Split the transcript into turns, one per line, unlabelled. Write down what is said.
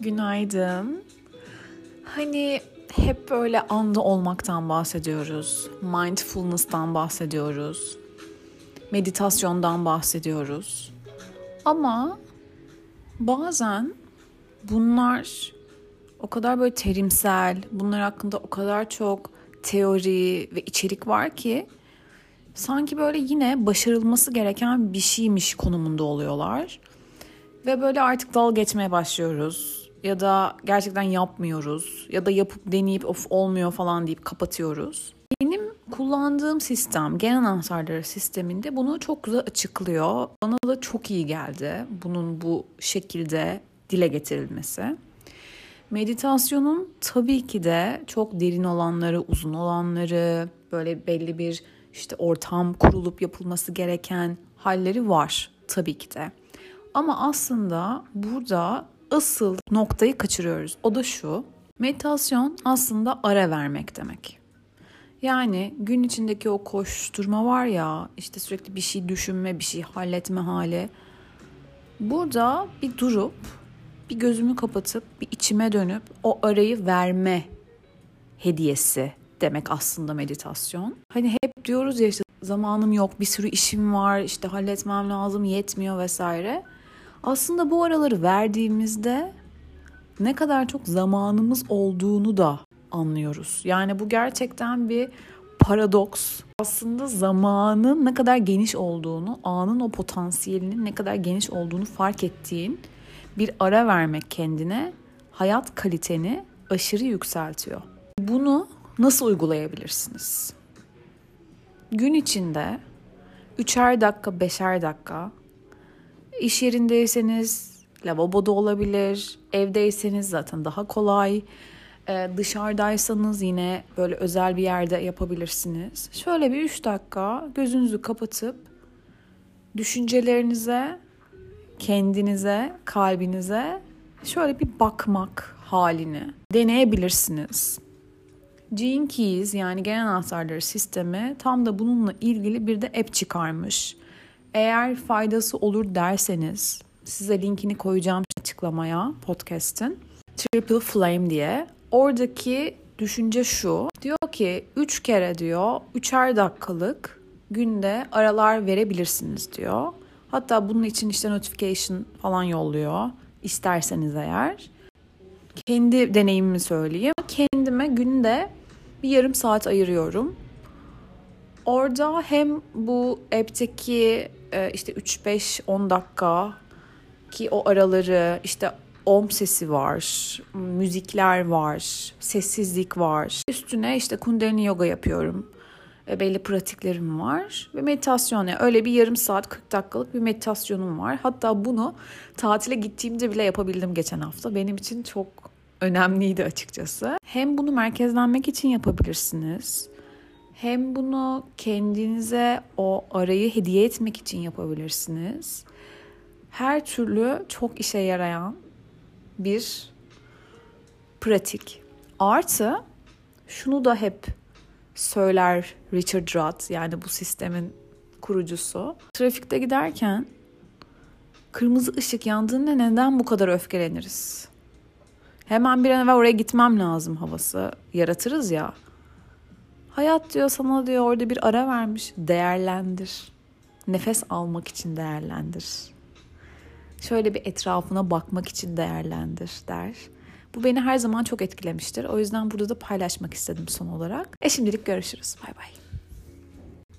Günaydın. Hani hep böyle anda olmaktan bahsediyoruz. Mindfulness'tan bahsediyoruz. Meditasyondan bahsediyoruz. Ama bazen bunlar o kadar böyle terimsel, bunlar hakkında o kadar çok teori ve içerik var ki sanki böyle yine başarılması gereken bir şeymiş konumunda oluyorlar. Ve böyle artık dal geçmeye başlıyoruz. Ya da gerçekten yapmıyoruz. Ya da yapıp deneyip of olmuyor falan deyip kapatıyoruz. Benim kullandığım sistem, genel anahtarları sisteminde bunu çok güzel açıklıyor. Bana da çok iyi geldi bunun bu şekilde dile getirilmesi. Meditasyonun tabii ki de çok derin olanları, uzun olanları, böyle belli bir işte ortam kurulup yapılması gereken halleri var tabii ki de. Ama aslında burada asıl noktayı kaçırıyoruz. O da şu. Meditasyon aslında ara vermek demek. Yani gün içindeki o koşturma var ya, işte sürekli bir şey düşünme, bir şey halletme hali. Burada bir durup, bir gözümü kapatıp, bir içime dönüp o arayı verme hediyesi demek aslında meditasyon. Hani hep diyoruz ya işte zamanım yok, bir sürü işim var, işte halletmem lazım, yetmiyor vesaire. Aslında bu araları verdiğimizde ne kadar çok zamanımız olduğunu da anlıyoruz. Yani bu gerçekten bir paradoks. Aslında zamanın ne kadar geniş olduğunu, anın o potansiyelinin ne kadar geniş olduğunu fark ettiğin bir ara vermek kendine hayat kaliteni aşırı yükseltiyor. Bunu nasıl uygulayabilirsiniz? Gün içinde üçer dakika, beşer dakika İş yerindeyseniz lavaboda olabilir, evdeyseniz zaten daha kolay. Ee, dışarıdaysanız yine böyle özel bir yerde yapabilirsiniz. Şöyle bir 3 dakika gözünüzü kapatıp düşüncelerinize, kendinize, kalbinize şöyle bir bakmak halini deneyebilirsiniz. Gene Keys yani genel anahtarları sistemi tam da bununla ilgili bir de app çıkarmış. Eğer faydası olur derseniz size linkini koyacağım açıklamaya podcast'in. Triple Flame diye. Oradaki düşünce şu. Diyor ki 3 kere diyor 3'er dakikalık günde aralar verebilirsiniz diyor. Hatta bunun için işte notification falan yolluyor isterseniz eğer. Kendi deneyimimi söyleyeyim. Kendime günde bir yarım saat ayırıyorum. Orada hem bu app'teki işte 3-5-10 dakika ki o araları işte om sesi var, müzikler var, sessizlik var. Üstüne işte kundalini yoga yapıyorum. E, belli pratiklerim var ve meditasyon yani öyle bir yarım saat 40 dakikalık bir meditasyonum var. Hatta bunu tatile gittiğimde bile yapabildim geçen hafta. Benim için çok önemliydi açıkçası. Hem bunu merkezlenmek için yapabilirsiniz hem bunu kendinize o arayı hediye etmek için yapabilirsiniz. Her türlü çok işe yarayan bir pratik. Artı şunu da hep söyler Richard Rudd yani bu sistemin kurucusu. Trafikte giderken kırmızı ışık yandığında neden bu kadar öfkeleniriz? Hemen bir an evvel oraya gitmem lazım havası yaratırız ya. Hayat diyor sana diyor orada bir ara vermiş. Değerlendir. Nefes almak için değerlendir. Şöyle bir etrafına bakmak için değerlendir der. Bu beni her zaman çok etkilemiştir. O yüzden burada da paylaşmak istedim son olarak. E şimdilik görüşürüz. Bay bay.